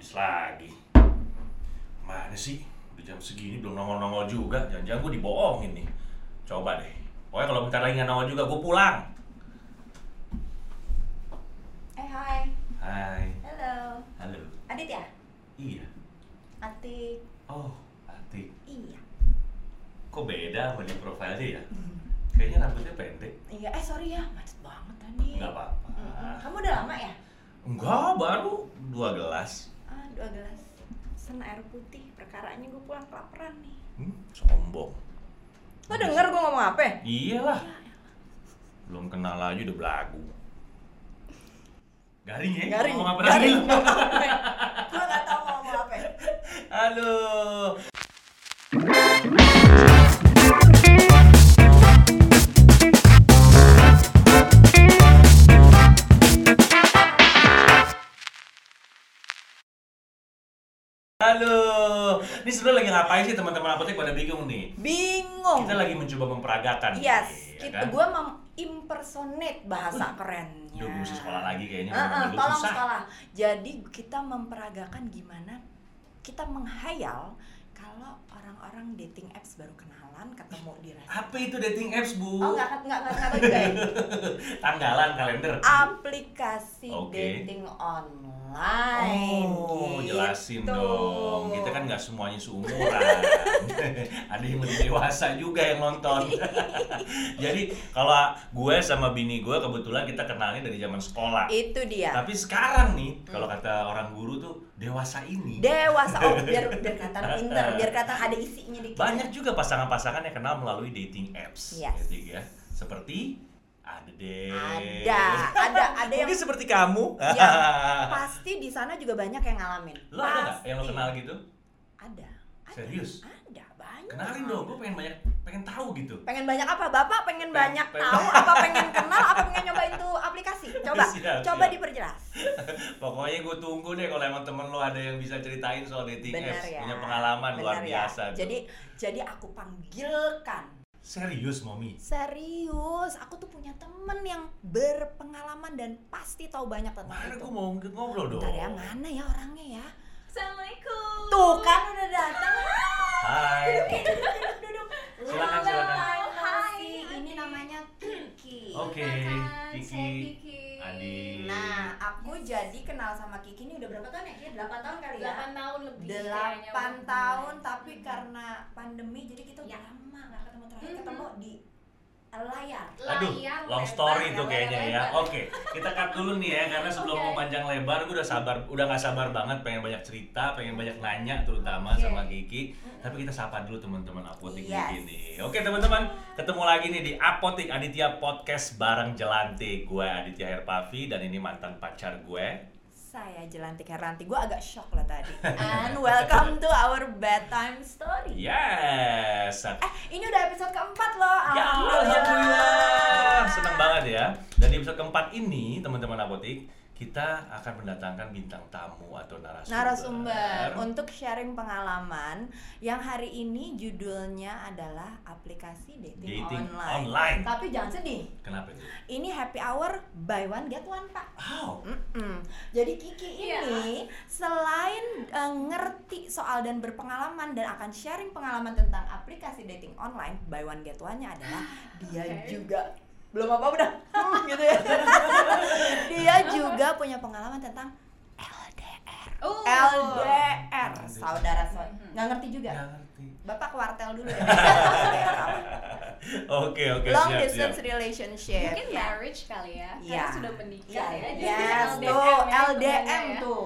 habis lagi. Mana sih? Udah jam segini belum nongol-nongol juga. Jangan-jangan gue dibohongin nih. Coba deh. Pokoknya kalau bentar lagi nggak nongol juga, gue pulang. Eh hai, Hai. halo. Halo. Adit ya? Iya. Atik. Oh, Atik. Iya. Kok beda sama di profilnya ya? Kayaknya rambutnya pendek. Iya, eh sorry ya, macet banget tadi. Nggak apa-apa. Mm-mm. Kamu udah lama ya? Enggak, baru dua gelas. Dua gelas. Pesen air putih. Perkaranya gue pulang kelaparan nih. Hmm, sombong. Lo denger gue ngomong apa? Iyalah. Belum kenal aja udah belagu. Garing ya? Garing. Ngomong apa Garing. Gue gak tau mau ngomong apa. Aduh. Halo, ini sebenarnya lagi ngapain sih teman-teman apotek pada bingung nih? Bingung. Kita lagi mencoba memperagakan. Yes, nih, ya kita, kan? gue impersonate bahasa kerennya. Duh, mesti sekolah lagi kayaknya. Ngomong dulu tolong susah. sekolah. Jadi kita memperagakan gimana kita menghayal kalau orang-orang dating apps baru kenalan ketemu di restoran. Apa itu dating apps, Bu? Oh nggak nggak nggak nggak tahu juga. Tanggalan, kalender. Aplikasi Oke. dating online. Oh, gitu. jelasin dong. Kita kan nggak semuanya seumuran. Ada yang lebih dewasa juga yang nonton. Jadi kalau gue sama bini gue kebetulan kita kenalnya dari zaman sekolah. Itu dia. Tapi sekarang nih, kalau kata orang guru tuh dewasa ini Dewasa oh biar biar kelihatan pinter, biar kelihatan ada isinya dikit. banyak juga pasangan-pasangan yang kenal melalui dating apps. Yes. Gitu ya. Seperti ada deh. Ada, ada, ada yang Mungkin seperti kamu. Ya, pasti di sana juga banyak yang ngalamin. Lo ada nggak yang lo Pasti. kenal gitu? Ada. ada. Serius? Ada, banyak. Kenalin dong, gue pengen banyak, pengen tahu gitu. Pengen banyak apa? Bapak pengen Pengen- banyak pengen- tahu apa pengen kenal apa pengen nyobain tuh aplikasi? Coba. Siap, coba siap. diperjelas. Pokoknya gue tunggu deh kalau emang temen lo ada yang bisa ceritain soal dating Benar apps, ya. punya pengalaman luar Benar ya. biasa. tuh. Jadi jadi aku panggilkan. serius, Momi. Serius, aku tuh punya temen yang berpengalaman dan pasti tahu banyak tentang Mana itu. gue mau ngobrol dong. Bentar ya, mana ya orangnya ya? Assalamualaikum. Tuh kan udah datang. Hai. Duduk, duduk, duduk. Silakan, silakan. Hai, Hai. Ini namanya Kiki. Oke, Kiki. saya Kiki. Adi. Nah, aku jadi kenal sama Kiki ini udah berapa tahun ya? Kira 8 tahun kali ya? 8 tahun lebih kayaknya, 8 Bu. tahun tapi karena pandemi jadi kita udah Ya. lama nggak ketemu terakhir ketemu di layar. Aduh, Layar long story itu kayaknya ya. Oke, kita cut dulu nih ya karena sebelum Oke. mau panjang lebar, gue udah sabar, udah gak sabar banget pengen banyak cerita, pengen banyak nanya terutama Oke. sama Kiki. Tapi kita sapa dulu teman-teman apotik Yes. Oke teman-teman, ketemu lagi nih di Apotik Aditya Podcast bareng Jelantik. Gue Aditya Herpavi dan ini mantan pacar gue. Saya Jelantik Heranti. Gue agak shock lah tadi. And welcome to our bedtime story. Yes. Eh, ini udah episode keempat loh. Episode keempat ini, teman-teman apotik, kita akan mendatangkan bintang tamu atau narasumber. narasumber untuk sharing pengalaman yang hari ini judulnya adalah aplikasi dating, Dating online. online. Tapi jangan sedih. Kenapa itu? Ini happy hour buy one get one pak. Wow. Mm-mm. Jadi Kiki ini selain eh, ngerti soal dan berpengalaman dan akan sharing pengalaman tentang aplikasi dating online, buy one get one-nya adalah dia Oke. juga belum apa udah gitu ya. dia juga punya pengalaman tentang LDR. Oh. LDR, saudara saudara. Mhm. Nggak ngerti juga. Nggak ngerti. Bapak kuartel dulu apa? Oke, oke, Long siap, distance siap. relationship. Mungkin marriage kali ya. Iya. Karena sudah menikah Iya, ya. Jadi yes, LDM tuh ya, LDM teman-teman ya. tuh.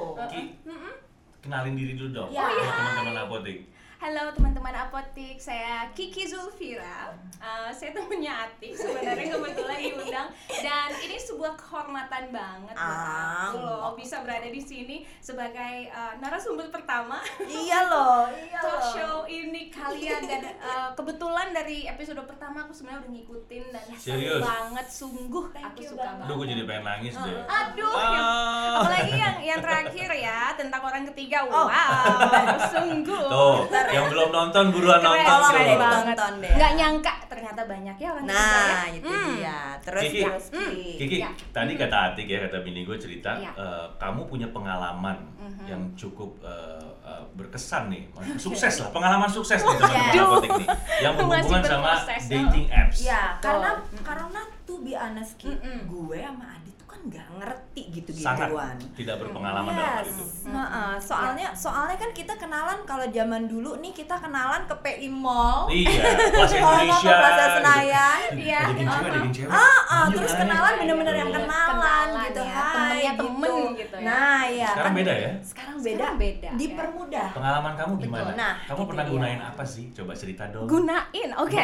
Mm-mm. kenalin diri dulu dong. Ya. buat teman-teman apotik. Halo teman-teman apotik, saya Kiki Zulfira. Uh, saya temennya Atik sebenarnya kebetulan diundang dan ini sebuah kehormatan banget buat aku loh bisa berada di sini sebagai uh, narasumber pertama Iya loh, iya talk loh. show ini kalian dan uh, kebetulan dari episode pertama aku sebenarnya udah ngikutin dan Serius? banget sungguh Thank aku you suka banget. banget. Aduh, gue jadi pengen nangis deh. Aduh, yang- Ah. apalagi yang yang terakhir ya tentang orang ketiga. Oh. Wow, sungguh. Tuh, yang belum nonton buruan Keren, nonton deh banget. deh. Nggak nyangka ternyata banyak ya orang ya. Nah, itu Hmm. dia. Terus Kiki. terus Hmm. Ki. Kiki, Ya. tadi kata Atik ya, kata bini gue cerita, Ya. eh, kamu punya pengalaman Mhm. yang cukup eh, eh, berkesan nih, sukses lah, pengalaman sukses nih teman-teman apotek nih, yang berhubungan sama berproses, oh. dating apps. Ya, karena karena tuh be honest Ki, gue sama nggak ngerti sangat gitu-gituan. tidak berpengalaman dalam hal itu. Yes. Heeh, soalnya soalnya kan kita kenalan kalau zaman dulu nih kita kenalan ke PI Mall. Iya, Plaza Indonesia. ke Plaza gitu. Senayan. Iya. Deketin cewek. Ah, ah, terus kenalan bener-bener yang Iya, kenalan, kenalan gitu. ya, Hai, temennya gitu. temen gitu ya. Nah, ya. Sekarang kan- beda ya? Sekarang beda. Beda, ya. Dipermudah. Pengalaman kamu gimana? Betul. Nah, kamu pernah gunain apa sih? Coba cerita dong. Gunain, oke.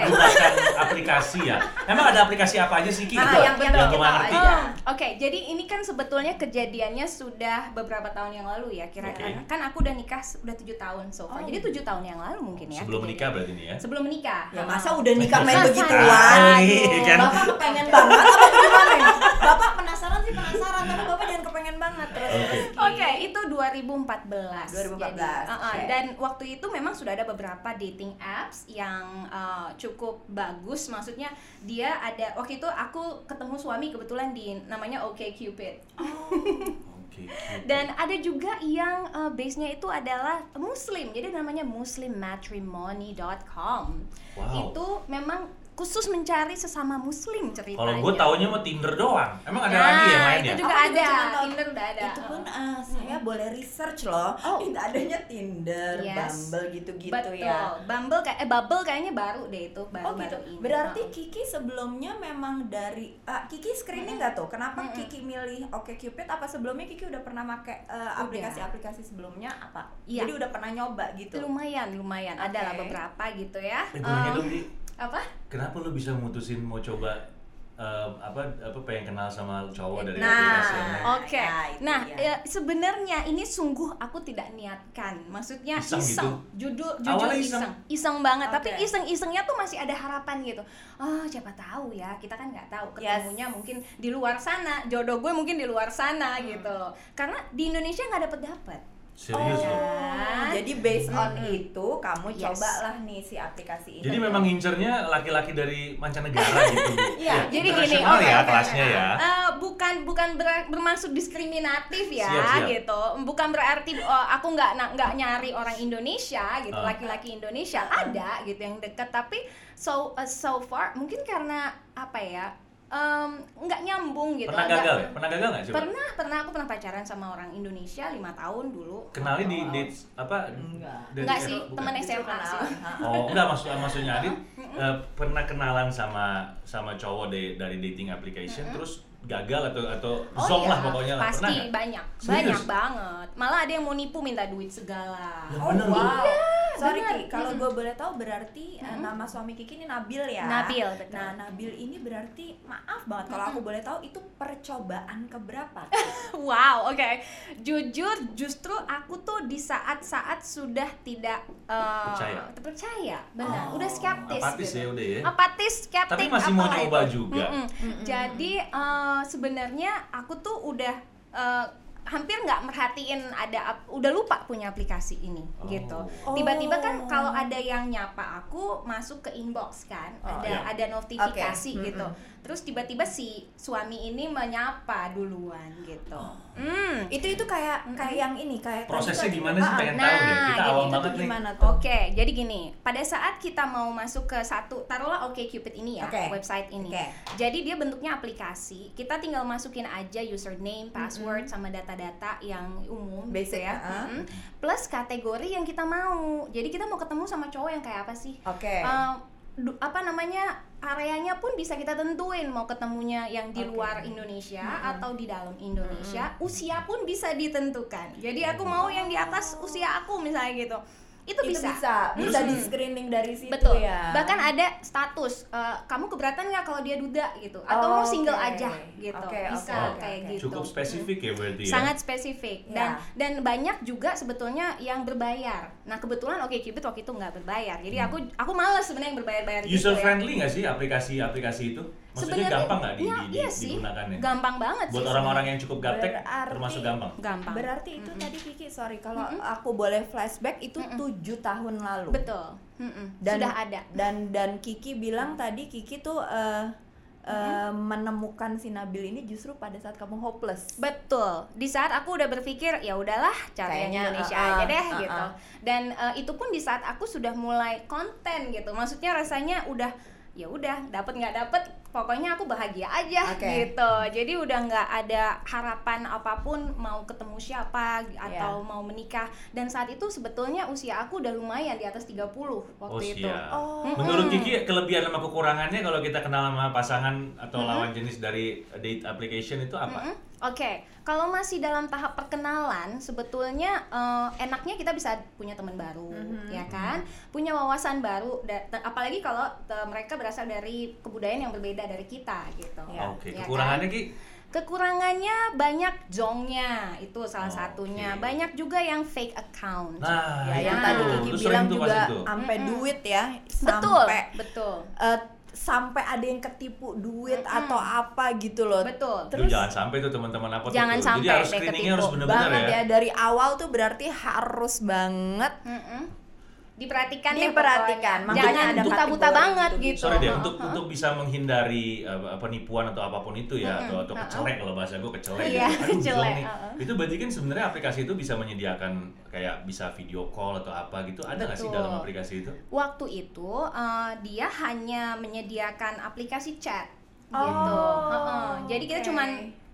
Aplikasi ya. Emang ada aplikasi apa aja sih Ki? Ah, yang kita gua tahu nggak ngerti. aja. Oh, Oke, jadi ini kan sebetulnya kejadiannya sudah beberapa tahun yang lalu ya kira-kira. Oke. Kan aku udah nikah udah tujuh tahun so far. Oh. Jadi tujuh tahun yang lalu mungkin ya. Sebelum menikah berarti nih ya. Sebelum menikah. Ya masa udah nikah main begituan? Aduh. Kan? Bapak kepengen banget apa gimana? Bapak penasaran sih penasaran, tapi Bapak kepengen banget terus. Oke. Oke, itu 2014. 2014, Jadi, uh-uh, oke. Dan waktu itu memang sudah ada beberapa dating apps yang uh, cukup bagus. Maksudnya dia ada waktu itu aku ketemu suami kebetulan di namanya OkCupid. Oke. Dan ada juga yang uh, base-nya itu adalah Muslim. Jadi namanya muslimmatrimony.com. Wow. Itu memang khusus mencari sesama muslim ceritanya. Kalau gue taunya mah Tinder doang. Emang ada Nah, lagi yang lain itu ya? juga Aku ada. Tinder udah ada. Itu pun uh, saya boleh research loh. Oh. Itu adanya Tinder, Yes. Bumble gitu-gitu Betul. ya. Bumble kayak eh Bubble kayaknya baru deh itu baru Oh gitu. baru ini. Berarti Heeh. Kiki sebelumnya memang dari ah, Kiki screening nggak tuh? Kenapa Mm-mm. Kiki milih Oke Cupid? Apa sebelumnya Kiki udah pernah pakai eh, aplikasi-aplikasi sebelumnya apa? Iya. Jadi udah pernah nyoba gitu. lumayan lumayan ada lah beberapa gitu ya. Um. Apa? Kenapa lu bisa mutusin mau coba eh, apa apa pengen kenal sama cowok dari Nah, aplikasi? Oke. Nah, Nah, ya, sebenarnya ini sungguh aku tidak niatkan. Maksudnya Iseng iseng. gitu? Judul jujur Awalnya iseng. iseng? iseng. banget, tapi Oke. iseng-isengnya tuh masih ada harapan gitu. Oh, siapa tahu ya. Kita kan nggak tahu Yes. ketemunya mungkin di luar sana. Jodoh gue mungkin di luar sana Hmm. gitu loh. Karena di Indonesia nggak dapet dapet. Serius oh, loh. Kan? jadi based on Mm-mm. itu kamu Yes. cobalah nih si aplikasi ini. Jadi memang ngincernya laki-laki dari mancanegara gitu. Iya, jadi gini, oke, ya kelasnya ya. Eh, bukan bukan ber- bermaksud diskriminatif ya Siap, siap. gitu bukan berarti oh, aku nggak nggak nyari orang Indonesia gitu Ah. laki-laki Indonesia ada gitu yang deket tapi so uh, so far mungkin karena apa ya nggak nyambung gitu Pernah agak- gagal ya? Pernah gagal nggak coba? pernah pernah aku pernah pacaran sama orang Indonesia lima tahun dulu Kenalnya di Wow. dates apa? Enggak. Enggak apa? sih, Itu SMA sih. Oh, enggak maksud maksudnya Adit eh, pernah kenalan sama sama cowok dari dari dating application terus gagal atau atau Oh zonk iya, lah pokoknya lah. pasti Pernah banyak, Serius? banyak banget. Malah ada yang mau nipu minta duit segala. Lah, Oh bener loh. Sorry. Ki, kalau gue boleh tahu berarti uh, nama suami Kiki ini Nabil ya. Nabil, betul. Nah, Nabil ini berarti maaf banget kalau aku boleh tahu itu percobaan keberapa? Wow, oke. Jujur, justru aku tuh di saat-saat sudah tidak eh, Percaya. terpercaya, benar. Oh, udah skeptis. Apatis gitu. ya udah ya. Apatis, skeptik. Tapi masih mau apalah nyoba itu. juga. Mm-mm. Mm-mm. Jadi eh, sebenarnya aku tuh udah eh, hampir nggak merhatiin ada udah lupa punya aplikasi ini Oh. gitu. Oh. Tiba-tiba kan kalau ada yang nyapa aku masuk ke inbox kan, Oh, ada iya. ada notifikasi Oke. gitu. Mm-mm. Terus tiba-tiba si suami ini menyapa duluan gitu. Oh. Hmm. itu itu kayak kayak yang ini kayak Prosesnya gimana sih Ah, pengen Nah, tahu deh. Kita gitu. awam banget nih. gimana tuh? Oke, jadi gini, pada saat kita mau masuk ke satu, taruhlah Oke Cupid ini ya, Oke. website ini. Oke. Jadi dia bentuknya aplikasi, kita tinggal masukin aja username, password, sama data-data yang umum, gitu Basic, ya. ah. Mm-mm. Plus kategori yang kita mau. Jadi kita mau ketemu sama cowok yang kayak apa sih? Oke. Eh, du- apa namanya areanya pun bisa kita tentuin mau ketemunya yang di Oke. luar Indonesia Mm-mm. atau di dalam Indonesia usia pun bisa ditentukan jadi aku mau yang di atas usia aku misalnya gitu itu, itu bisa, bisa bisa Mm. di screening dari situ betul ya. bahkan ada status eh, kamu keberatan nggak kalau dia duda gitu atau mau single Oke. aja gitu Oke, bisa oke, kayak oke. gitu Cukup spesifik ya berarti ya. sangat spesifik dan Ya. dan banyak juga sebetulnya yang berbayar nah kebetulan oke Cupid waktu itu nggak berbayar jadi aku aku males sebenarnya yang berbayar-bayar gitu User ya. friendly nggak sih aplikasi-aplikasi itu? Maksudnya Sebenarnya- gampang nggak di, ya, di, di- iya sih. digunakannya? gampang banget Buat sih orang-orang yang cukup gaptek Berarti- termasuk gampang. gampang Berarti itu tadi Kiki, sorry kalau aku boleh flashback itu tujuh tahun lalu. betul Mm-mm. Dan, sudah ada Dan dan Kiki bilang tadi Kiki tuh eh, eh, menemukan si Nabil ini justru pada saat kamu hopeless. Betul. Di saat aku udah berpikir ya udahlah cari yang Indonesia uh-uh, aja deh uh-uh. gitu. Dan uh, itu pun di saat aku sudah mulai konten gitu. Maksudnya rasanya udah ya udah dapat nggak dapat pokoknya aku bahagia aja Oke. gitu. Jadi udah nggak ada harapan apa pun mau ketemu siapa atau Iya. mau menikah. Dan saat itu sebetulnya usia aku udah lumayan di atas 30 Oh waktu itu. siap. Oh. Menurut Kiki kelebihan sama kekurangannya kalau kita kenal sama pasangan atau lawan jenis dari date application itu apa? Mm-mm. Oke, kalau masih dalam tahap perkenalan, sebetulnya eh, enaknya kita bisa punya teman baru, ya kan? Punya wawasan baru, da- te- apalagi kalau te- mereka berasal dari kebudayaan yang berbeda dari kita, gitu. Ya. Oke, Ya kekurangannya kan? Ki? Kekurangannya banyak jongnya, itu salah Oh, satunya. oke. Banyak juga yang fake account. Nah, Ya, yang tadi Kiki bilang juga sampai duit ya, betul, sampai betul, eh, sampai ada yang ketipu duit Mm-mm. atau apa gitu loh. betul. Duh, jangan sampai tuh teman-teman apa Jangan tuh. Jadi sampai harus deh screeningnya ketipu. harus benar-benar banget ya. ya dari awal tuh berarti harus banget Mm-mm. Diperhatikan deh Diperhatikan, pokoknya. makanya Jangan ada buta-buta banget gitu-gitu. gitu. Sorry deh, untuk heeh. untuk bisa menghindari uh, penipuan atau apa pun itu ya, Mm-mm, atau atau kecelek kalau bahasa gue kecelek Iya, gitu. Aduh, kecelek, uh-uh. Itu berarti kan sebenarnya aplikasi itu bisa menyediakan kayak bisa video call atau apa gitu. Ada nggak sih dalam aplikasi itu? waktu itu eh, dia hanya menyediakan aplikasi chat Oh, gitu. Heeh. Jadi kita oke. cuman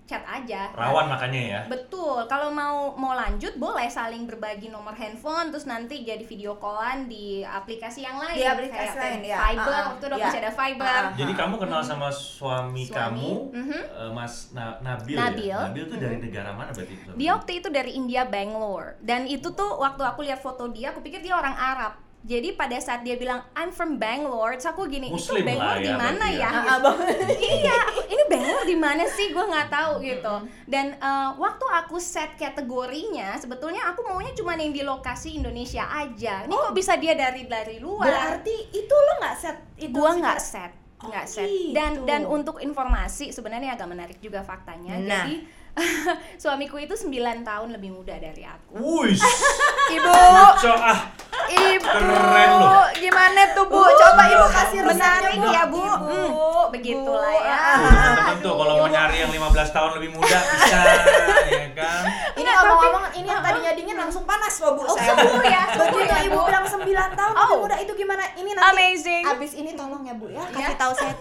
chat aja. Rawan makanya ya. Betul. Kalau mau mau lanjut boleh saling berbagi nomor handphone terus nanti jadi video callan di aplikasi yang lain. Di aplikasi Kayak lain, ya. Fiber Uh-uh. waktu itu udah Ya. masih ada Fiber. Uh-uh. Jadi kamu kenal sama suami, Suami, kamu, mhm. uh, Mas Na- Nabil, Nabil. ya? Nabil tuh dari negara mana berarti? itu? Dia waktu itu dari India Bangalore dan itu tuh waktu aku lihat foto dia aku pikir dia orang Arab. Jadi pada saat dia bilang I'm from Bangalore, terus aku gini, Muslim itu Bangalore ya di mana ya. ya? Ah, ah, Bang. iya, ini Bangalore di mana sih? Gue nggak tahu gitu. Dan eh, waktu aku set kategorinya, sebetulnya aku maunya cuma yang di lokasi Indonesia aja. Ini kok bisa dia dari dari luar? Berarti itu lo nggak set itu gua sih, nggak set Oh, nggak set gitu. dan dan untuk informasi sebenarnya agak menarik juga faktanya Nah. jadi suamiku itu 9 tahun lebih muda dari aku Wih, Ibu, so ah, ibu, Keren loh. gimana tuh bu? Coba ibu kasih menarik ya bu, Ibu. Hmm, begitulah Bu, ya teman-teman tuh kalau mau nyari yang 15 tahun lebih muda bisa, ya kan? Ini Nggak, ngomong-ngomong, ini yang tadinya dingin langsung panas loh bu. Oh, saya. subuh ya, Begitu ya, ibu Bu. bilang 9 tahun Oh. lebih muda itu gimana? Ini nanti Amazing. abis ini tolong ya bu ya Ya. kasih tahu saya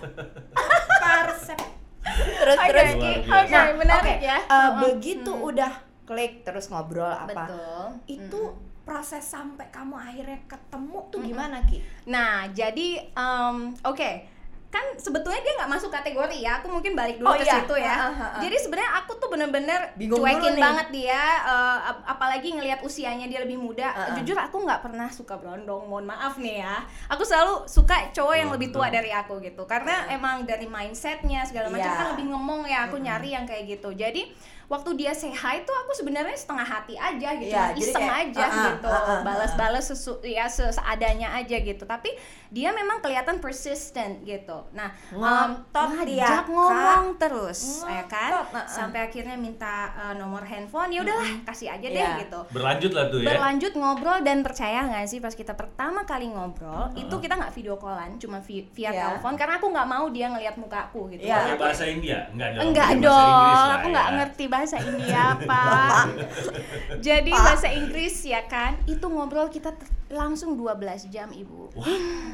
resep. Terus Oke, terus. Oke, biasa. menarik Oke, ya. eh, Heeh. begitu Hmm. udah klik terus ngobrol apa? Betul. Itu proses sampai kamu akhirnya ketemu tuh Mm-mm. gimana ki? Nah, jadi em, oke. Kan sebetulnya dia nggak masuk kategori ya. Aku mungkin balik dulu Oh, ke iya. situ ya. Ah, ah, ah. Jadi sebenarnya aku tuh bener-bener Bingung cuekin banget dia eh, ap- apalagi ngelihat usianya dia lebih muda. Ah, ah. Jujur aku nggak pernah suka berondong. Mohon maaf nih ya. Aku selalu suka cowok yang lebih tua dari aku gitu. Karena emang dari mindsetnya segala macam Iya. kan lebih ngemong ya. Aku nyari yang kayak gitu. Jadi waktu dia say hi tuh aku sebenarnya setengah hati aja gitu, Iya, jadi iseng kayak, aja ah, ah, gitu, ah, ah, balas-balas sesu ya se- seadanya aja gitu. Tapi dia memang kelihatan persistent gitu. Nah, Ngotot um, dia, ngajak Kak. ngomong terus, ya kan? Ngotot, ah, ah. Sampai akhirnya minta uh, nomor handphone, ya udahlah kasih aja deh Iya. gitu. Berlanjut lah tuh ya. Berlanjut ngobrol dan percaya nggak sih pas kita pertama kali ngobrol itu kita nggak video callan, cuma vi- via Iya. telepon karena aku nggak mau dia ngelihat mukaku gitu. Iya. Pakai bahasa India? Enggak dong. Enggak dong, aku nggak ya. ngerti bahasa India pak. Jadi Pak. bahasa Inggris ya kan, itu ngobrol kita langsung 12 jam ibu.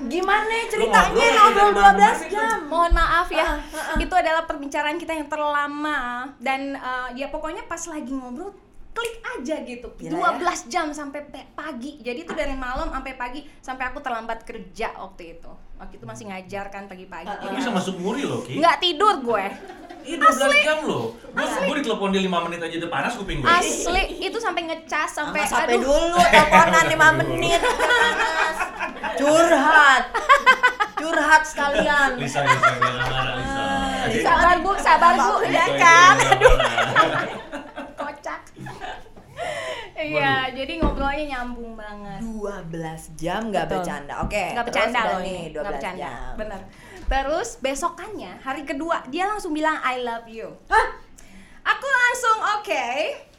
Gimana ceritanya ngobrol ngobrol dari mana 12 itu? jam? Mohon maaf ya, Ah, ah, ah. itu adalah perbincangan kita yang terlama dan eh, ya pokoknya pas lagi ngobrol klik aja gitu, Gila 12 jam sampai pagi. Jadi itu dari malam sampai pagi sampai aku terlambat kerja waktu itu. Waktu itu masih ngajar kan pagi-pagi. Ah, Jadi bisa masuk muri loh, Ki? nggak tidur gue. Iya 12 jam loh. Gue gue ditelepon dia 5 menit aja udah panas kuping gue. Asli itu sampai ngecas sampai Sama sampai aduh. dulu teleponan 5 menit panas. Curhat. Curhat sekalian. Lisa, Lisa, jangan marah, Lisa. Lisa. Sabar bu, sabar bu, ya Lisa, kan? Kocak. Iya, jadi ngobrolnya nyambung banget. 12 jam nggak Betul. bercanda. Oke. Nggak terus bercanda loh nih ini, 12 nggak bercanda, jam. bener. Terus besokannya hari kedua dia langsung bilang I love you. Hah? Aku langsung oke,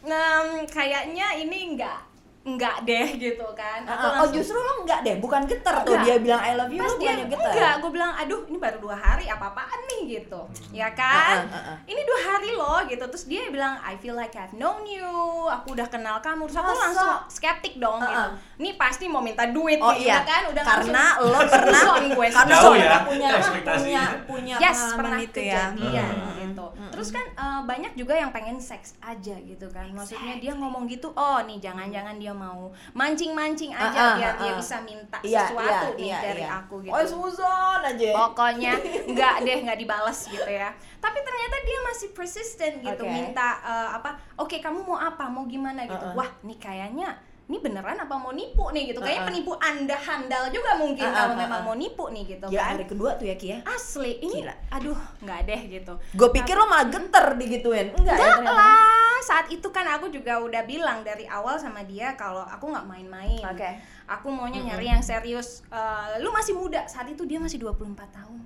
em, kayaknya ini enggak enggak deh gitu kan. Aku oh langsung- justru lo enggak deh, bukan geter tuh. Dia bilang I love you, pas lo dia geter. enggak gue bilang aduh ini baru dua hari apa apaan nih? gitu. Ya kan? Uh-uh, uh-uh. ini dua hari loh gitu. Terus dia bilang I feel like I've known you. Aku udah kenal kamu. Terus aku Masa? langsung skeptik dong gitu. Uh-uh. ini pasti mau minta duit Oh nih, iya, ya kan? Udah karena lo pernah gue. karena lo ya, pernah punya punya punya yes pernah itu ya. kejadian Hmm. gitu. Terus kan eh, banyak juga yang pengen seks aja gitu kan. Maksudnya dia ngomong gitu oh nih jangan-jangan dia mau mancing-mancing aja Ah, ah, biar ah, dia ah. bisa minta Iya, sesuatu iya, nih iya, dari iya. aku gitu Oh, Susan aja. pokoknya nggak deh nggak dibales gitu ya tapi ternyata dia masih persisten gitu Oke. minta eh, apa oke kamu mau apa mau gimana gitu Uh-uh. wah nih kayaknya ini beneran apa mau nipu nih gitu kayaknya penipu anda handal juga mungkin kalau memang mau nipu nih gitu Gila, kan hari kedua tuh ya Ki ya. asli ini Gila. aduh nggak deh gitu Gue pikir lo malah geter digituin. Enggak ya Enggak ternyata. lah, saat itu kan aku juga udah bilang dari awal sama dia kalau aku nggak main-main. Oke. Aku maunya nyari yang serius. Eh, lu masih muda, saat itu dia masih 24 tahun.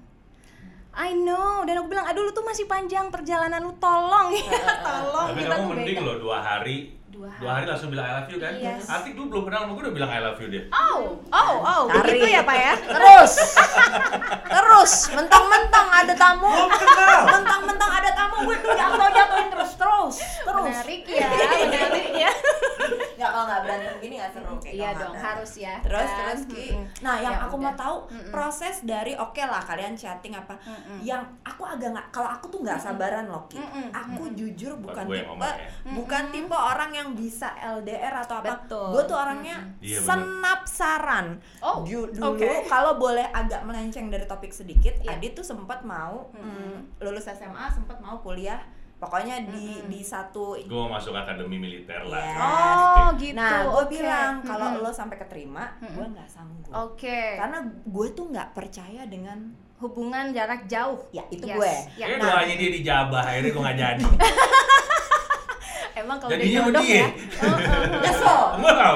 I know, dan aku bilang, aduh lu tuh masih panjang perjalanan lu, tolong ya, tolong Tapi kita kamu mending beda. loh dua hari Dua Dua hari langsung bilang I love you kan? Yes. Atik dulu belum kenal sama gue udah bilang I love you dia Oh, oh, oh, Tarik. begitu ya Pak ya? Terus. Terus mentang-mentang ada tamu. Belum kenal Mentang-mentang ada tamu gue tuh jatuh jatuhin terus terus terus. Menarik ya, menarik ya. Nggak kalau nggak berantem gini nggak seru kayak Iya dong, harus ya. Terus kan? terus Ki. Nah, yang Ya aku udah. mau tahu proses dari oke lah kalian chatting apa. Mm-mm. Yang aku agak nggak kalau aku tuh nggak sabaran loh Ki. Mm-mm. Aku jujur bukan tipe ya. bukan tipe orang yang bisa LDR atau apa. Betul. Gue tuh orangnya Iya, bener. senapsaran. Oh, Ju- dulu oke. kalau boleh agak melenceng dari topik sedikit, Iya. Adit tuh sempat mau mm, lulus SMA, sempat mau kuliah. Pokoknya di Mm-mm. di satu Gue mau masuk akademi militer lah Iya. Oh, gitu. Nah, gue oke. bilang kalau Mm-mm. lo sampai keterima, gue nggak sanggup. Oke. Karena gue tuh nggak percaya dengan Hubungan jarak jauh. ya itu Yes. gue. Ya. Nah. doanya dia dijabah akhirnya gue gak jadi Emang kalau udah jodoh ya. Nyesel. Wow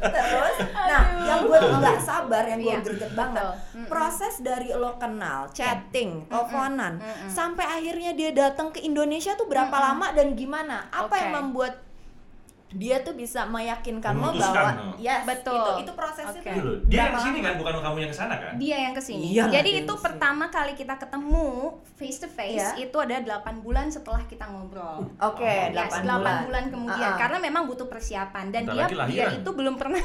Terus, nah yang gue nggak sabar, yang gue Iya, greget banget. Proses dari lo kenal, chatting, teleponan, sampai akhirnya dia datang ke Indonesia tuh berapa lama dan gimana? Apa Oke. yang membuat dia tuh bisa meyakinkan lo bahwa no. yes Betul. itu itu prosesnya tuh Gitu. Dia yang ke sini kan, bukan kamu yang ke sana kan? Dia yang ke sini. Iya, Jadi itu yang pertama kali kita ketemu face to face Iya. itu ada 8 bulan setelah kita ngobrol. Oke, Oh, Yes, 8 8 bulan. bulan, kemudian Ah, ah. karena memang butuh persiapan dan Bentar dia dia itu belum pernah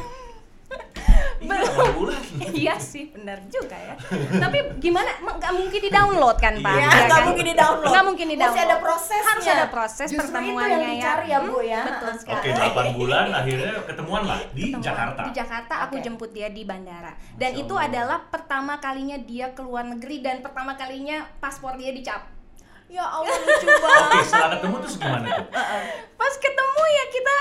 Iya, 8 bulan Iya sih, benar juga ya. Tapi gimana? Nggak mungkin di download kan, Pak? Ya, nggak kan? mungkin di download. Nggak mungkin di Mesti ada download. prosesnya. Harus ada proses Justru pertemuannya itu yang dicari ya, Bu ya. betul Ah, sekali. Oke, 8 bulan akhirnya ketemuan lah di Ketemuan. Jakarta Di Jakarta aku Oke. jemput dia di bandara. Dan itu adalah pertama kalinya dia keluar negeri dan pertama kalinya paspor dia dicap. Ya Allah lucu Oke, banget. setelah ketemu terus gimana tuh? Pas ketemu ya kita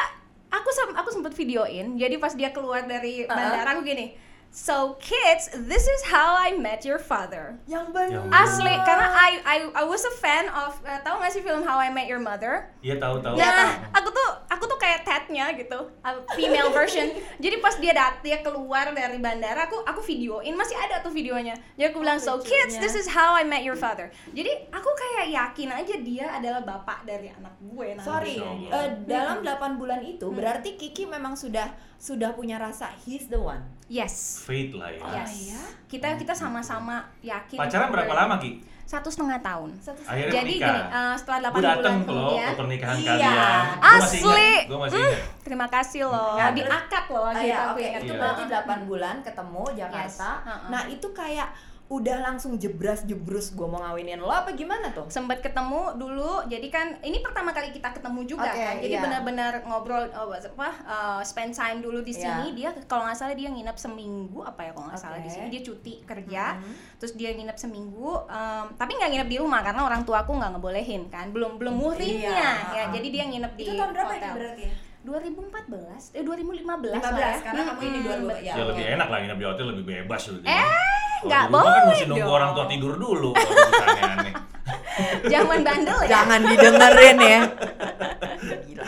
aku sem- aku sempet videoin. Jadi pas dia keluar dari bandara aku gini. So kids, this is how I met your father. Yang benar. Asli, karena I I I was a fan of uh, tahu gak sih film How I Met Your Mother? Iya tahu-tahu Nah, aku tuh aku tuh kayak Tednya gitu, uh, female version. Jadi pas dia dat dia keluar dari bandara, aku aku videoin masih ada tuh videonya. Jadi aku bilang so kids, this is how I met your father. Jadi aku kayak yakin aja dia adalah bapak dari anak gue. nanti. Sorry, eh, Allah. dalam 8 bulan itu berarti Kiki memang sudah sudah punya rasa he's the one. Yes. Fate lah ya Yes. ya? Kita kita sama-sama yakin. Pacaran berapa lama Ki? Satu setengah tahun. Satu Akhirnya Jadi menikah gini, uh, setelah 8 Gue dateng bulan tuh loh kemudian, ke pernikahan Iya. kalian Gua masih Asli. ingat, Gue masih ingat terima kasih loh. Nah, di terus- akad loh Ah, kita ya, aku oke, ingat. itu Iya. berarti 8 bulan ketemu Jakarta. Yes. Nah, itu kayak udah langsung jebras jebrus gue mau ngawinin lo apa gimana tuh? sempat ketemu dulu jadi kan ini pertama kali kita ketemu juga Oke, kan jadi iya. benar-benar ngobrol oh, apa uh, spend time dulu di Iya. sini dia kalau nggak salah dia nginep seminggu apa ya kalau nggak salah di sini dia cuti kerja Mhm. terus dia nginep seminggu um, tapi nggak nginep di rumah karena orang tua aku nggak ngebolehin kan belum belum muhrimnya Iya, ya jadi dia nginep di Itu tahun berapa hotel itu berarti ya? 2014 eh 2015 15 lah ya. karena kamu ini Mm-mm, 2000 betul. ya. Ya lebih enak lah nginep di hotel lebih bebas gitu Eh, nggak kan boleh mesti nunggu dong. orang tua tidur dulu aneh Zaman bandel ya. Jangan didengerin ya. Gila.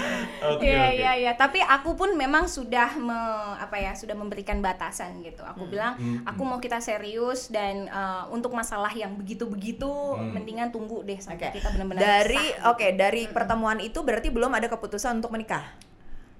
Oke, Iya oke. iya iya, tapi aku pun memang sudah me, apa ya, sudah memberikan batasan gitu. Aku bilang, Hmm, aku mau kita serius dan eh, untuk masalah yang begitu-begitu Hmm. mendingan tunggu deh sampai Oke. kita benar-benar Dari sah. oke, dari pertemuan itu berarti belum ada keputusan untuk menikah.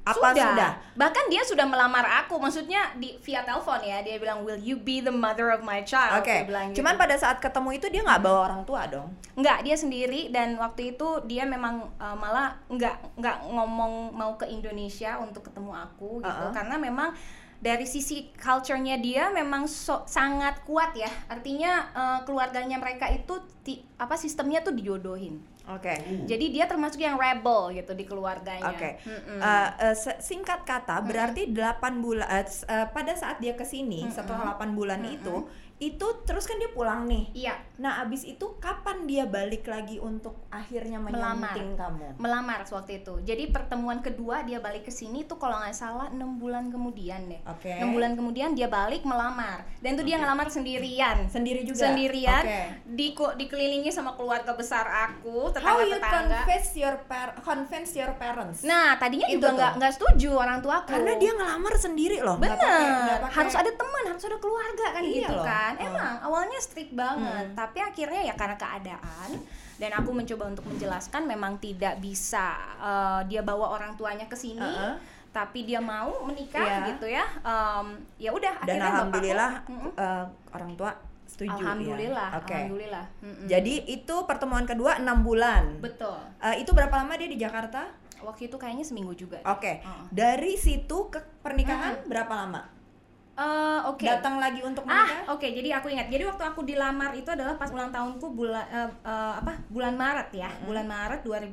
Apa sudah? Bahkan dia sudah melamar aku, maksudnya di via telepon ya. Dia bilang, "Will you be the mother of my child?" Oke. Bilang gitu. Cuman pada saat ketemu itu dia nggak bawa orang tua dong. Enggak, dia sendiri dan waktu itu dia memang uh, malah enggak enggak ngomong mau ke Indonesia untuk ketemu aku gitu Uh-uh. karena memang dari sisi culture-nya dia memang so- sangat kuat ya. Artinya uh, keluarganya mereka itu ti- apa sistemnya tuh dijodohin. Oke. Jadi dia termasuk yang rebel gitu di keluarganya. Oke. Mm-mm. Eh, eh, se- singkat kata berarti 8 bulan eh, s- eh, pada saat dia ke sini setelah 8 bulan itu itu terus kan dia pulang nih. Iya, Nah, abis itu kapan dia balik lagi untuk akhirnya Melamar. menyunting kamu? melamar waktu itu. Jadi pertemuan kedua dia balik ke sini tuh kalau nggak salah enam bulan kemudian deh. Oke. Enam bulan kemudian dia balik melamar dan tuh dia Oke. ngelamar sendirian. Sendiri juga. Sendirian. Oke. Di dikelilingi sama keluarga besar aku, How you tetangga-tetangga. convince your par convince your parents? Nah, tadinya Itu juga nggak nggak setuju orang tuaku. karena dia ngelamar sendiri loh. pakai- harus ada teman, harus ada keluarga kan Iya gitu loh. kan. Oh. Emang awalnya strict banget, Hmm. tapi akhirnya ya karena keadaan dan aku mencoba untuk menjelaskan memang tidak bisa eh, dia bawa orang tuanya ke sini. Uh-uh. Tapi dia mau menikah Iya. gitu ya, Em, ya udah. Dan akhirnya bapakku- alhamdulillah Mm-mm. eh, orang tua setuju alhamdulillah, ya. Oke. alhamdulillah. Mm-mm. Jadi itu pertemuan kedua enam bulan. betul. Eh, itu berapa lama dia di Jakarta? Waktu itu kayaknya seminggu juga. Oke. Heeh. Dari situ ke pernikahan berapa lama? Eh, Oke. Datang lagi untuk menikah? Ah, oke. Jadi aku ingat. Jadi waktu aku dilamar itu adalah pas ulang tahunku bulan eh, eh, apa? Bulan Maret ya. Bulan Maret 2015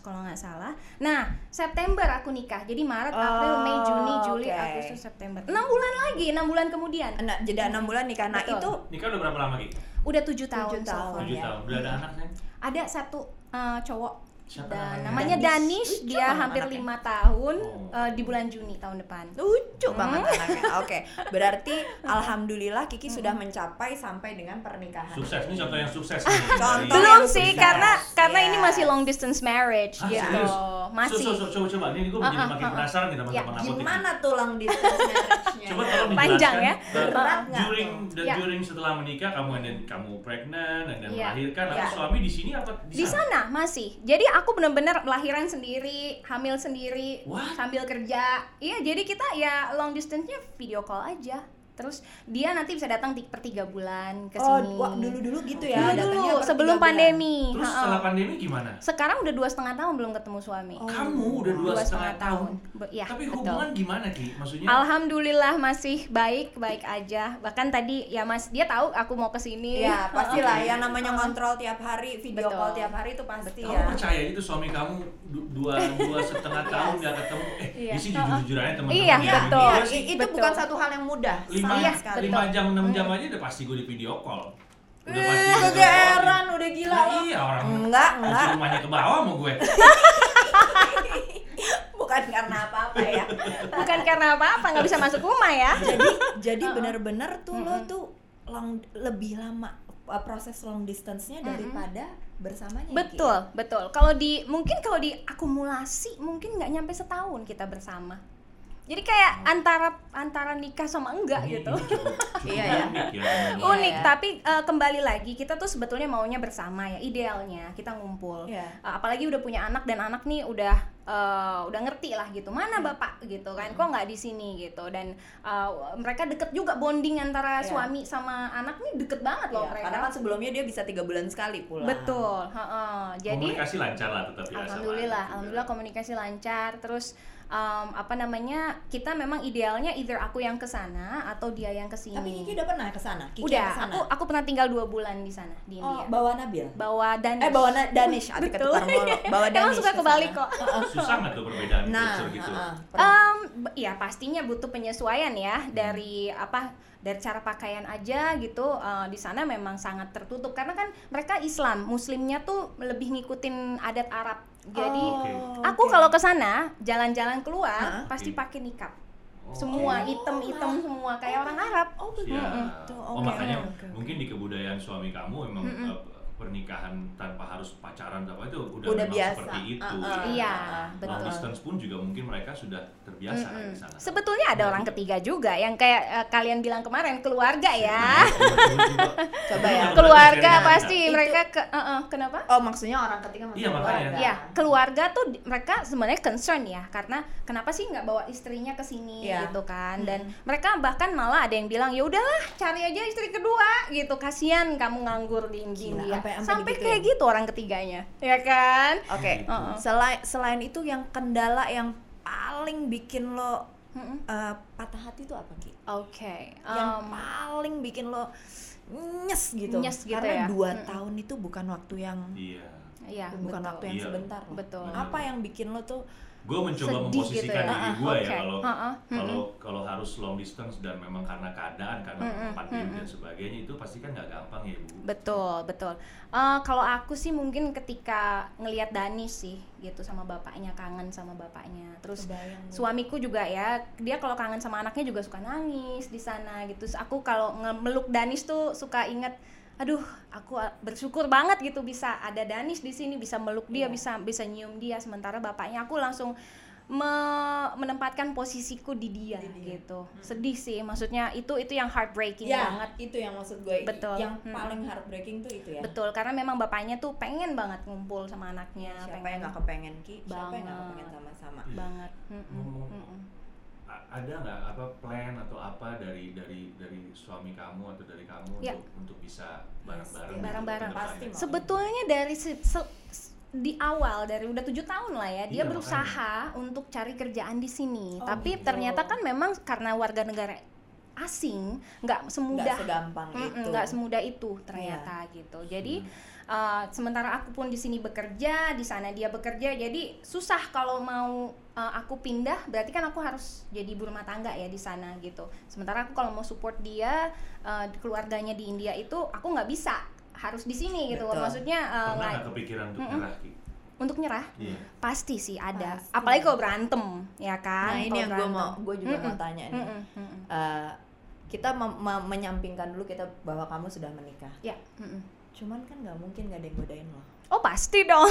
kalau nggak salah. Nah, September aku nikah. Jadi Maret, April, Mei, Juni, Oh, Juli, oke. Agustus, September. 6 bulan lagi, 6 bulan kemudian. Nah, jeda enam bulan nikah. Nah Betul. itu Nikah udah berapa lama Ki? Udah 7 tahun. Tujuh so tahun. far. Tujuh ya. tahun. Udah ada anak kan? Ada satu eh, cowok Siapa dan namanya? namanya Danish. Danish, dia hampir anaknya. lima tahun Oh. eh, di bulan Juni tahun depan. lucu Hmm. banget anaknya. Oke, berarti alhamdulillah Kiki sudah mencapai sampai dengan pernikahan. Sukses. Ini contoh yang sukses nih. Contoh Belum yang sih sukses. karena karena ini masih long distance marriage Hah, gitu. serius? Masih. So, so, so, coba coba. Ini gue menjadi Ah, ah, makin ah, ah. penasaran nih teman-teman Ya, aku. Gimana tulang distance marriage-nya? Coba tolong Panjang dijelaskan, ya. uh, Berat during tuh? dan Ya. during setelah menikah kamu and then kamu pregnant dan Ya. melahirkan atau suami di sini apa di sana masih jadi aku bener-bener lahiran sendiri hamil sendiri What? sambil kerja iya jadi kita ya long distance-nya video call aja terus dia nanti bisa datang di per tiga bulan ke Oh, sini wah, dulu-dulu gitu ya. Dulu, datangnya per sebelum bulan. pandemi Terus Ha-ha. setelah pandemi gimana? sekarang udah dua setengah tahun belum ketemu suami Oh. Kamu udah dua, Dua setengah tahun. Be- ya, Tapi betul. hubungan gimana Ki? Maksudnya? Alhamdulillah masih baik baik aja bahkan tadi ya mas dia tahu aku mau ke sini Ya, pastilah yang namanya ngontrol tiap hari, video Betul. call tiap hari itu pasti Betul. ya. Kamu percaya itu suami kamu du- dua dua setengah tahun nggak ketemu? Eh, Iya. ini sih jujur-jujur aja teman-teman. Iya, ya. betul. Iya Iya, itu Betul. bukan satu hal yang mudah. Lima, Iya, lima jam, enam jam Hmm. aja udah pasti gue di video call. Udah Eh, pasti kegeeran, udah gila Nah, iya orang Enggak, enggak. rumahnya ke bawah sama gue. Bukan karena apa-apa ya. bukan karena apa-apa nggak bisa masuk rumah ya jadi jadi benar-benar tuh lo tuh long lebih lama uh, proses long distance-nya daripada bersamanya. Betul, betul. Kalau di mungkin kalau di akumulasi mungkin nggak nyampe setahun kita bersama. Jadi kayak antara antara nikah sama enggak Ini- gitu. ini cukup, cukup Iya, ya. unik ya. Iya, Unik, ya. tapi eh, kembali lagi kita tuh sebetulnya maunya bersama ya, idealnya kita ngumpul. Iya. Eh, apalagi udah punya anak dan anak nih udah eh, udah ngerti lah gitu. Mana bapak gitu kan? Kok nggak di sini gitu. Dan eh, mereka deket juga bonding antara Iya. suami sama anak nih deket banget loh Iya, mereka. karena kan sebelumnya dia bisa tiga bulan sekali pulang. Betul, heeh. Jadi Komunikasi lancar lah tetap ya. sama Alhamdulillah, alhamdulillah komunikasi lancar. Terus em, apa namanya? Kita memang idealnya either aku yang ke sana atau dia yang ke sini. Tapi Kiki udah pernah ke sana. Kiki Udah, ke sana? aku aku pernah tinggal dua bulan di sana di Oh, India. bawa Nabil. Bawa Danish. Eh, bawa Na- Danish, Betul. Bawa Emang Danish suka ke kebalik kok. Susah nggak tuh perbedaan Nah, culture gitu? Em, b- ya pastinya butuh penyesuaian ya dari apa dari cara pakaian aja gitu eh, di sana memang sangat tertutup karena kan mereka Islam muslimnya tuh lebih ngikutin adat Arab jadi Oh, Oke. aku kalau ke sana jalan-jalan keluar Heeh. pasti Oke. pakai nikab Oh, semua oke. hitam-hitam semua kayak orang Arab Oh, begitu. Oh Oke, makanya oke. mungkin di kebudayaan suami kamu emang Mm-mm. uh, pernikahan tanpa harus pacaran apa itu udah, Udah biasa. seperti itu. Uh, uh, Iya, Long betul. distance pun juga mungkin mereka sudah terbiasa kan Mm-mm. di sana. Sebetulnya ada orang ketiga juga yang kayak eh, kalian bilang kemarin keluarga Iya, ya. Coba ya. keluarga Sharing pasti Itu- mereka ke eh, eh, kenapa? Oh, maksudnya orang ketiga maksudnya Iya, makanya. keluarga. Ya, keluarga tuh mereka sebenarnya concern ya karena kenapa sih nggak bawa istrinya ke sini Iya. gitu kan dan mereka bahkan malah ada yang bilang ya udahlah cari aja istri kedua gitu kasihan kamu nganggur di India sampai- sampai sampai digituin. kayak gitu orang ketiganya ya kan Oke. Gitu. Uh-uh. Selain selain itu yang kendala yang paling bikin lo uh, patah hati itu apa Ki? oke Yang um, paling bikin lo nyes gitu. Nyes gitu Karena ya. dua Mm-mm. tahun itu bukan waktu yang Iya. ya bukan betul. waktu yang Iya. sebentar loh. Betul. Apa yang bikin lo tuh Gue mencoba Sedih memposisikan gitu ya. diri Ah, gue ya oke. kalau Ah, ah. kalau kalau harus long distance dan memang karena keadaan karena Mm-mm, pandemi mm-mm. dan sebagainya itu pasti kan nggak gampang ya bu. Betul, betul. Eh, kalau aku sih mungkin ketika ngelihat Danis sih gitu sama bapaknya kangen sama bapaknya. Terus Kebayang suamiku juga ya, dia kalau kangen sama anaknya juga suka nangis di sana gitu. Terus aku kalau ngemeluk Danis tuh suka inget aduh, aku a- bersyukur banget gitu bisa ada Danis di sini, bisa meluk dia, Iya. bisa bisa nyium dia sementara bapaknya aku langsung me- menempatkan posisiku di dia, Di dia. gitu. Sedih sih, maksudnya itu itu yang heartbreaking ya, banget. itu yang maksud gue. Betul. Yang Hmm. paling heartbreaking tuh itu ya. Betul, karena memang bapaknya tuh pengen banget ngumpul sama anaknya, Siapa pengen yang gak kepengen Ki? Siapa yang gak Banget. kepengen sama-sama? banget. Mm-mm, Ngomong- mm-mm. A- ada nggak apa plan atau apa dari dari dari suami kamu atau dari kamu Ya. untuk untuk bisa bareng-bareng Pasti. Bareng-bareng. Pasti mau. Sebetulnya dari se- se- di awal dari udah tujuh tahun lah ya dia Iya, berusaha untuk cari kerjaan di sini, Oh, tapi gitu. ternyata kan memang karena warga negara asing nggak Nggak semudah segampang Mm-mm, itu. Nggak semudah itu ternyata gitu. Jadi uh, sementara aku pun di sini bekerja, di sana dia bekerja, jadi susah kalau mau uh, aku pindah, berarti kan aku harus jadi ibu rumah tangga ya di sana gitu. Sementara aku kalau mau support dia, uh, keluarganya di India itu aku nggak bisa, harus di sini gitu. Betul. Maksudnya uh, Pernah nggak- nggak kepikiran untuk Mm-mm. nyerah untuk nyerah Iya. pasti sih ada. Pasti. Apalagi kalau berantem, ya kan? Nah ini yang gue mau, gue juga mau Mm-mm, tanya nih. mm-mm, mm-mm. Eh, kita menyampingkan dulu kita bahwa kamu sudah menikah. Ya. mm-mm. Cuman kan nggak mungkin gak ada yang godain lo. Oh pasti dong.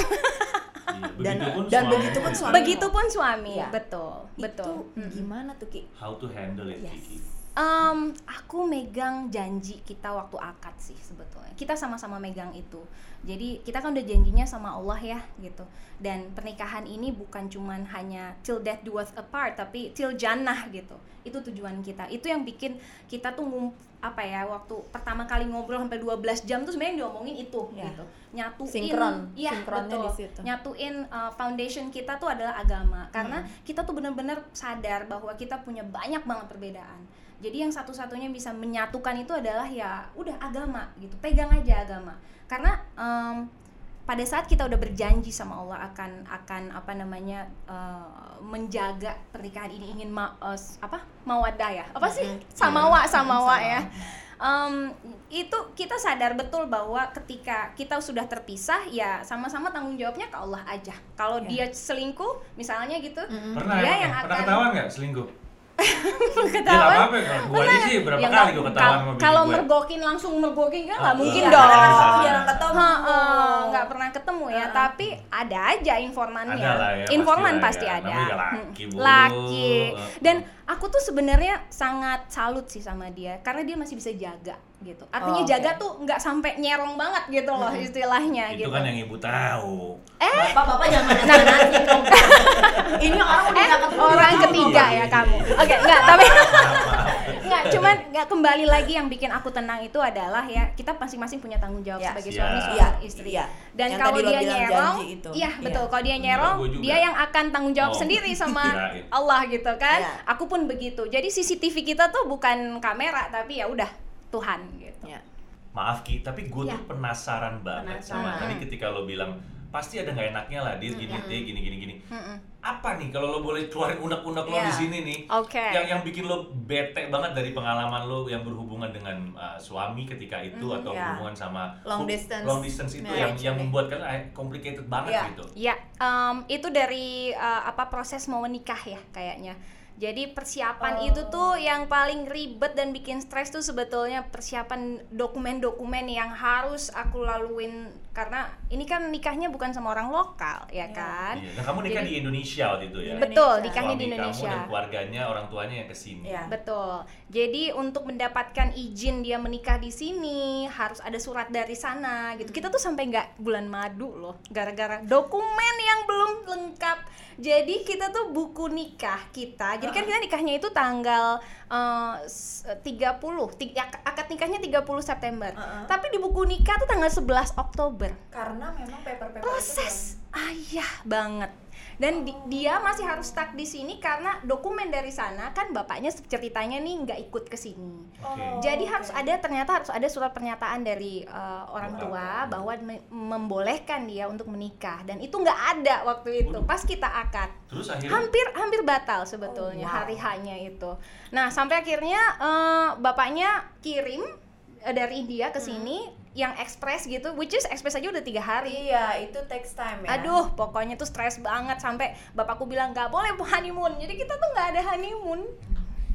Iya, Dan- begitupun dan suami. begitupun suami. Begitupun suami, Iya. betul, betul. Itu Mm-mm. gimana tuh Ki? How to handle it, Yes. Kiki? Em, aku megang janji kita waktu akad sih sebetulnya. Kita sama-sama megang itu. Jadi kita kan udah janjinya sama Allah ya gitu. Dan pernikahan ini bukan cuman hanya till death do us apart, tapi till jannah gitu. Itu tujuan kita. Itu yang bikin kita tuh ngum, apa ya waktu pertama kali ngobrol sampai 12 jam tuh sebenarnya diomongin itu Ya. gitu. Nyatuin Sinkron. iya, Sinkronnya betul. di situ. Nyatuin uh, foundation kita tuh adalah agama. Karena Hmm. kita tuh benar-benar sadar bahwa kita punya banyak banget perbedaan. Jadi yang satu-satunya bisa menyatukan itu adalah ya udah agama gitu. Pegang aja agama. Karena em, pada saat kita udah berjanji sama Allah akan akan apa namanya eh, menjaga pernikahan ini ingin ma, s- apa mawadah ya apa sih samawa Iya. samawa Sama. ya Em, itu kita sadar betul bahwa ketika kita sudah terpisah ya sama-sama tanggung jawabnya ke Allah aja kalau Ya. dia selingkuh misalnya gitu. Pernah Dia ya? yang Pernah akan- ketahuan nggak selingkuh? Ya ketahuan nggak apa-apa aja sih berapa Ya kali ketahuan kal- sama bini kalau gue. mergokin langsung mergokin kan nggak Ah, mungkin Iya, dong karena jarang ketemu. Nggak pernah ketemu ya, tapi ada aja informannya. Ada lah ya, Informan pasti ya. ada. Laki, Hmm, Bu. Laki. Heeh. Dan aku tuh sebenarnya sangat salut sih sama dia karena dia masih bisa jaga gitu. Artinya Oh, oke. jaga tuh nggak sampai nyerong banget gitu loh Hmm. istilahnya Itu gitu. kan yang ibu tahu. Bapak-bapak jangan nasi dong. Ini orang Eh, Orang sama ketiga Iya, ya iya, kamu. iya. Oke, enggak, tapi Maaf, maaf. Nggak, cuman nggak kembali lagi yang bikin aku tenang itu adalah ya kita masing-masing punya tanggung jawab Ya. sebagai Iya. suami suami Iya, istri. iya. Dan Yang kalau dia nyerong, iya Iya. betul. Kalau dia Enggak, nyerong, dia yang akan tanggung jawab Oh, sendiri sama. Allah gitu kan. Iya. Aku pun begitu. Jadi CCTV kita tuh bukan kamera tapi ya udah Tuhan gitu. Ya. Maaf Ki, tapi gue Ya. tuh penasaran banget sama Penasaran. tadi ketika lo bilang pasti ada nggak enaknya lah dia gini deh gini gini gini. Apa nih kalau lo boleh keluarin unek-unek lo Iya. di sini nih? Oke. Yang yang bikin lo bete banget dari pengalaman lo yang berhubungan dengan uh, suami ketika itu Mm, atau ya. berhubungan sama Long distance long distance itu yang yang membuat kan eh, complicated banget Iya. gitu. Ya, em, itu dari uh, apa proses mau menikah ya kayaknya. Jadi persiapan Oh. itu tuh yang paling ribet dan bikin stres tuh sebetulnya persiapan dokumen-dokumen yang harus aku laluin karena ini kan nikahnya bukan sama orang lokal ya Iya. kan. Iya. Nah, kamu nikah Jadi- di Indonesia waktu itu ya? Betul. Indonesia. nikahnya di Indonesia. kamu dan keluarganya, orang tuanya yang ke sini. Iya. Betul. Jadi untuk mendapatkan izin dia menikah di sini harus ada surat dari sana gitu. Kita tuh sampai nggak bulan madu loh, gara-gara dokumen yang belum lengkap. Jadi kita tuh buku nikah kita. Jadi kan kita nikahnya itu tanggal eh, s- 30, ti- ak- akad nikahnya 30 September. Uh-uh. Tapi di buku nikah tuh tanggal 11 Oktober Karena memang paper-paper itu proses ayah banget dan di- dia masih harus stuck di sini karena dokumen dari sana kan bapaknya ceritanya nih nggak ikut ke sini Oke. Oh, jadi oke. harus ada ternyata harus ada surat pernyataan dari uh, orang tua bahwa me- membolehkan dia untuk menikah dan itu nggak ada waktu itu Waduh. pas kita akad Terus akhirnya hampir hampir batal sebetulnya Oh, wow. hari hanya itu. Nah sampai akhirnya eh, bapaknya kirim eh, dari India ke sini yang ekspres gitu, which is ekspres aja udah tiga hari. Iya, itu takes time ya. Aduh, pokoknya tuh stres banget sampai bapakku bilang nggak boleh honeymoon. Jadi kita tuh nggak ada honeymoon.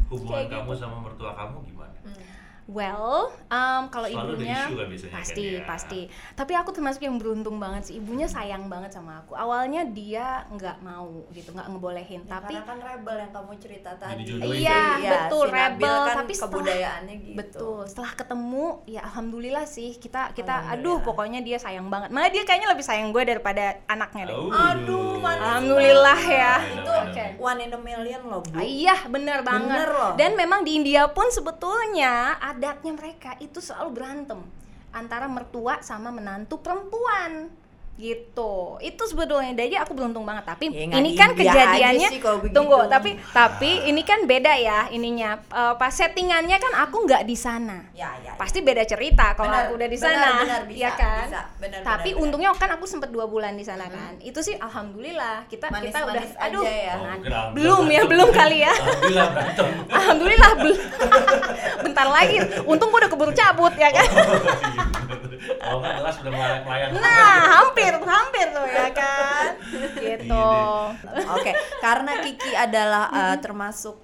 hubungan kayak kamu gitu. sama mertua kamu gimana? Hmm. Well, um, kalau ada ibunya isu kan kan pasti ya. pasti. Tapi aku termasuk yang beruntung banget sih. Ibunya sayang banget sama aku. Awalnya dia nggak mau gitu, nggak ngebolehin. Ya, tapi karena kan rebel yang kamu cerita tadi. Iya, Iya, betul, si rebel. kan Tapi setelah- kebudayaannya gitu. Betul. Setelah ketemu, ya alhamdulillah sih kita kita aduh pokoknya dia sayang banget. Malah dia kayaknya lebih sayang gue daripada anaknya deh. Oh, Aduh, manis Alhamdulillah ya. Itu Oke. one in a million loh, Bu. Ah, iya, bener banget. Bener loh. Dan memang di India pun sebetulnya adatnya mereka itu selalu berantem antara mertua sama menantu perempuan gitu itu sebetulnya jadi aku beruntung banget tapi Ya, ini kan aja kejadiannya sih tunggu tapi tapi ini kan beda ya ininya Eh, pas settingannya kan aku nggak di sana Ya, ya. ya. pasti beda cerita kalau Benar, aku udah di sana benar, bisa, ya kan bisa. Benar, tapi benar, untungnya kan aku sempat dua bulan di sana kan itu sih alhamdulillah kita kita udah Manis-manis aja aduh ya. Oh, nah, alhamdulillah belum ya berantem. belum kali ya Alhamdulillah. Alhamdulillah belum. Bentar lagi. Untung gue udah keburu cabut ya kan. Kalau jelas udah melayang. Nah, hampir, hampir tuh ya kan. Gitu. Oke, karena Kiki adalah uh, termasuk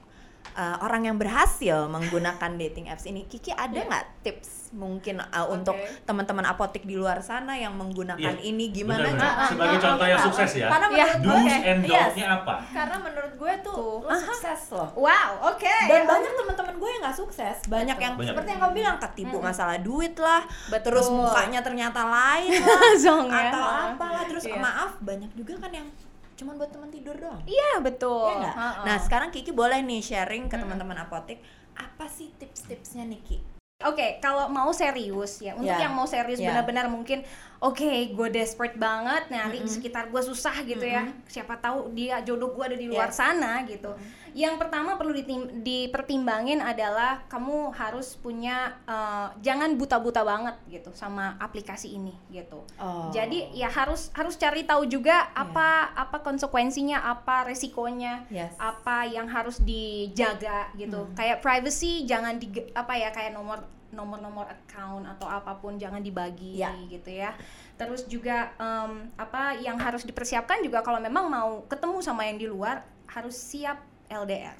uh, orang yang berhasil menggunakan dating apps ini, Kiki ada nggak tips mungkin uh, untuk teman-teman apotek di luar sana yang menggunakan Iya, ini gimana benar-benar. cara- Sebagai Ah, contoh ah, yang sukses ya. Karena Iya, menurut gue, and yes. apa? Karena menurut gue tuh Tuh. lo sukses loh. Wow, oke. Dan banyak teman-teman gue yang nggak sukses, banyak yang Banyak. seperti yang kamu bilang ketipu masalah duit lah, Betul. terus mukanya ternyata lain lah, ya. atau apalah, terus Iya. maaf banyak juga kan yang cuman buat teman tidur doang. Iya, betul. Iya nggak? Ha-ha. Nah sekarang Kiki boleh nih sharing ke teman-teman apotek apa sih tips-tipsnya nih Ki? Oke, kalau mau serius ya, untuk Ya. yang mau serius Ya. benar-benar mungkin, oke, gue desperate banget nyari di sekitar gue susah gitu ya. Siapa tahu dia jodoh gue ada di luar Ya. sana gitu. Yang pertama perlu dipertimbangin adalah kamu harus punya eh, jangan buta-buta banget gitu sama aplikasi ini gitu. Oh. Jadi ya harus harus cari tahu juga apa apa konsekuensinya, apa resikonya, Yes. apa yang harus dijaga gitu. Kayak privacy jangan di apa ya kayak nomor nomor-nomor account atau apa pun jangan dibagi Ya. gitu ya. Terus juga em, apa yang harus dipersiapkan juga kalau memang mau ketemu sama yang di luar harus siap LDR.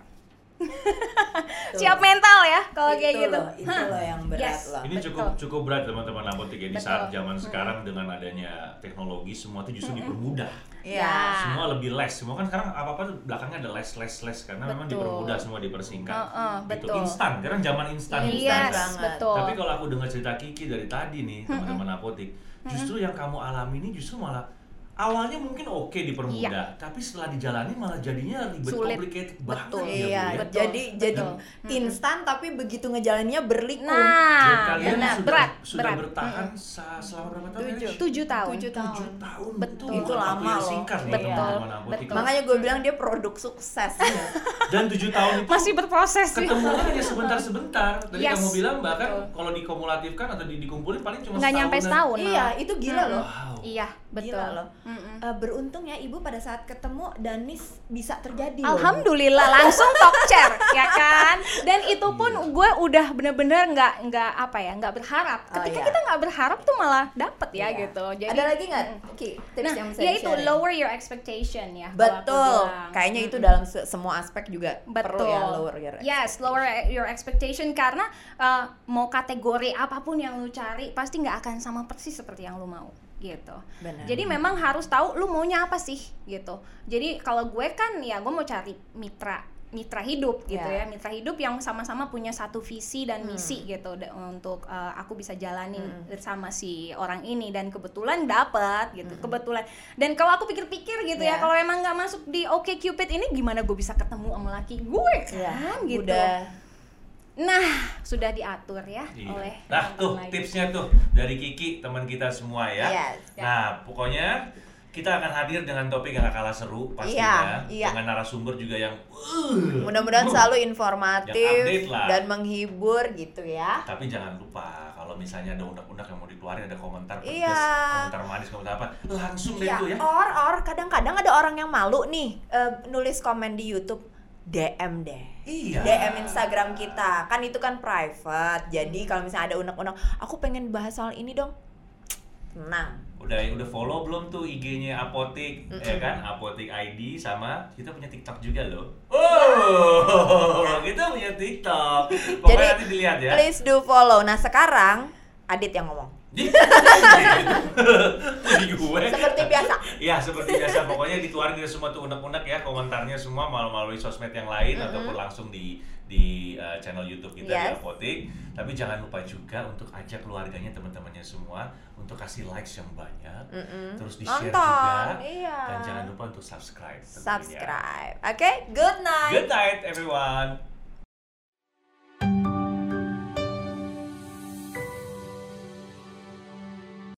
siap mental ya kalau kayak gitu. loh, itu loh yang berat Yes. loh. Ini Betul. cukup cukup berat teman-teman apotek ya di Betul. saat zaman sekarang dengan adanya teknologi semua itu justru dipermudah. Iya. Ya. Semua lebih less. Semua kan sekarang apa-apa tuh belakangnya ada less less less karena memang Betul. dipermudah semua dipersingkat. Heeh, Gitu. betul. Instan. Karena zaman instan instan. Yes, banget. betul. Tapi kalau aku dengar cerita Kiki dari tadi nih teman-teman apotek, justru yang kamu alami ini justru malah awalnya mungkin oke dipermudah, tapi setelah dijalani malah jadinya ribet Iya. Sulit. complicated banget Betul. ya, Bu, Iya, ya. Betul, jadi jadi betul. instan tapi begitu ngejalaninnya berliku. Nah, kalian benar, sudah, berat, sudah berat. bertahan sa- selama berapa tahun? Tujuh. Tujuh tahun. Tujuh tahun. Tujuh tahun. Betul. Itu waktu lama loh. singkat nih Betul. teman-teman apotek. Betul. Makanya gue bilang dia produk sukses. Dan tujuh tahun itu Masih berproses sih. ketemu hanya sebentar-sebentar. Tadi Yes, kamu bilang bahkan betul. kalau dikumulatifkan atau di- dikumpulin paling cuma Nggak nyampe setahun. iya, itu gila loh. Wow. Iya, betul. Gila loh. Mm-mm. Eh, beruntung ya ibu pada saat ketemu Danis bisa terjadi. loh. Alhamdulillah langsung talk chair ya kan dan itu pun gue udah bener-bener nggak nggak apa ya nggak berharap Oh, ketika iya. kita nggak berharap tuh malah dapet ya Iya. gitu jadi Ada lagi nggak? Ki, tips nah yang bisa ya itu lower your expectation ya kalau aku Betul. Kayaknya itu dalam se- semua aspek juga Betul. perlu ya lower your Yes, lower your expectation karena uh, mau kategori apa pun yang lu cari pasti nggak akan sama persis seperti yang lu mau gitu. Benar. Jadi memang harus tahu lu maunya apa sih gitu. Jadi kalau gue kan ya gue mau cari mitra mitra hidup gitu Ya. ya mitra hidup yang sama-sama punya satu visi dan Hmm. misi gitu da- untuk uh, aku bisa jalanin Hmm. bersama si orang ini dan kebetulan dapat gitu Hmm. kebetulan dan kalau aku pikir-pikir gitu ya, Ya. kalau emang nggak masuk di Oke Cupid ini gimana gue bisa ketemu sama laki gue Iya, kan gitu Udah Nah, sudah diatur ya Iya. oleh Nah tuh lagi. tipsnya tuh dari Kiki teman kita semua ya. Yes. Nah pokoknya kita akan hadir dengan topik yang gak kalah seru pastinya Iya, iya. dengan narasumber juga yang uh, mudah-mudahan uh. selalu informatif dan menghibur gitu ya. Tapi jangan lupa kalau misalnya ada undang-undang yang mau dikeluarin ada komentar pedas, Iya. komentar manis, komentar apa, langsung deh Iya, tuh ya. or or kadang-kadang ada orang yang malu nih eh, nulis komen di YouTube DM deh. Iya. DM Instagram kita. Kan itu kan private. Jadi kalau misalnya ada unek-unek, aku pengen bahas soal ini dong. Tenang. Udah udah follow belum tuh IG-nya Apotik ya kan? Apotik ID sama kita punya TikTok juga loh. Oh, kita punya TikTok. Pokoknya Jadi, nanti dilihat ya. Please do follow. Nah, sekarang Adit yang ngomong. Jadi gue. Seperti biasa. Ya seperti biasa pokoknya dikeluarin kita semua tuh unek-unek ya komentarnya semua melalui sosmed yang lain ataupun langsung di di uh, channel YouTube kita di Yes. Apotik. Tapi jangan lupa juga untuk ajak keluarganya teman-temannya semua untuk kasih likes yang banyak, Mm-mm. terus di share Nonton, juga, iya. dan jangan lupa untuk subscribe. tentunya. Subscribe. Oke, good night. Good night everyone.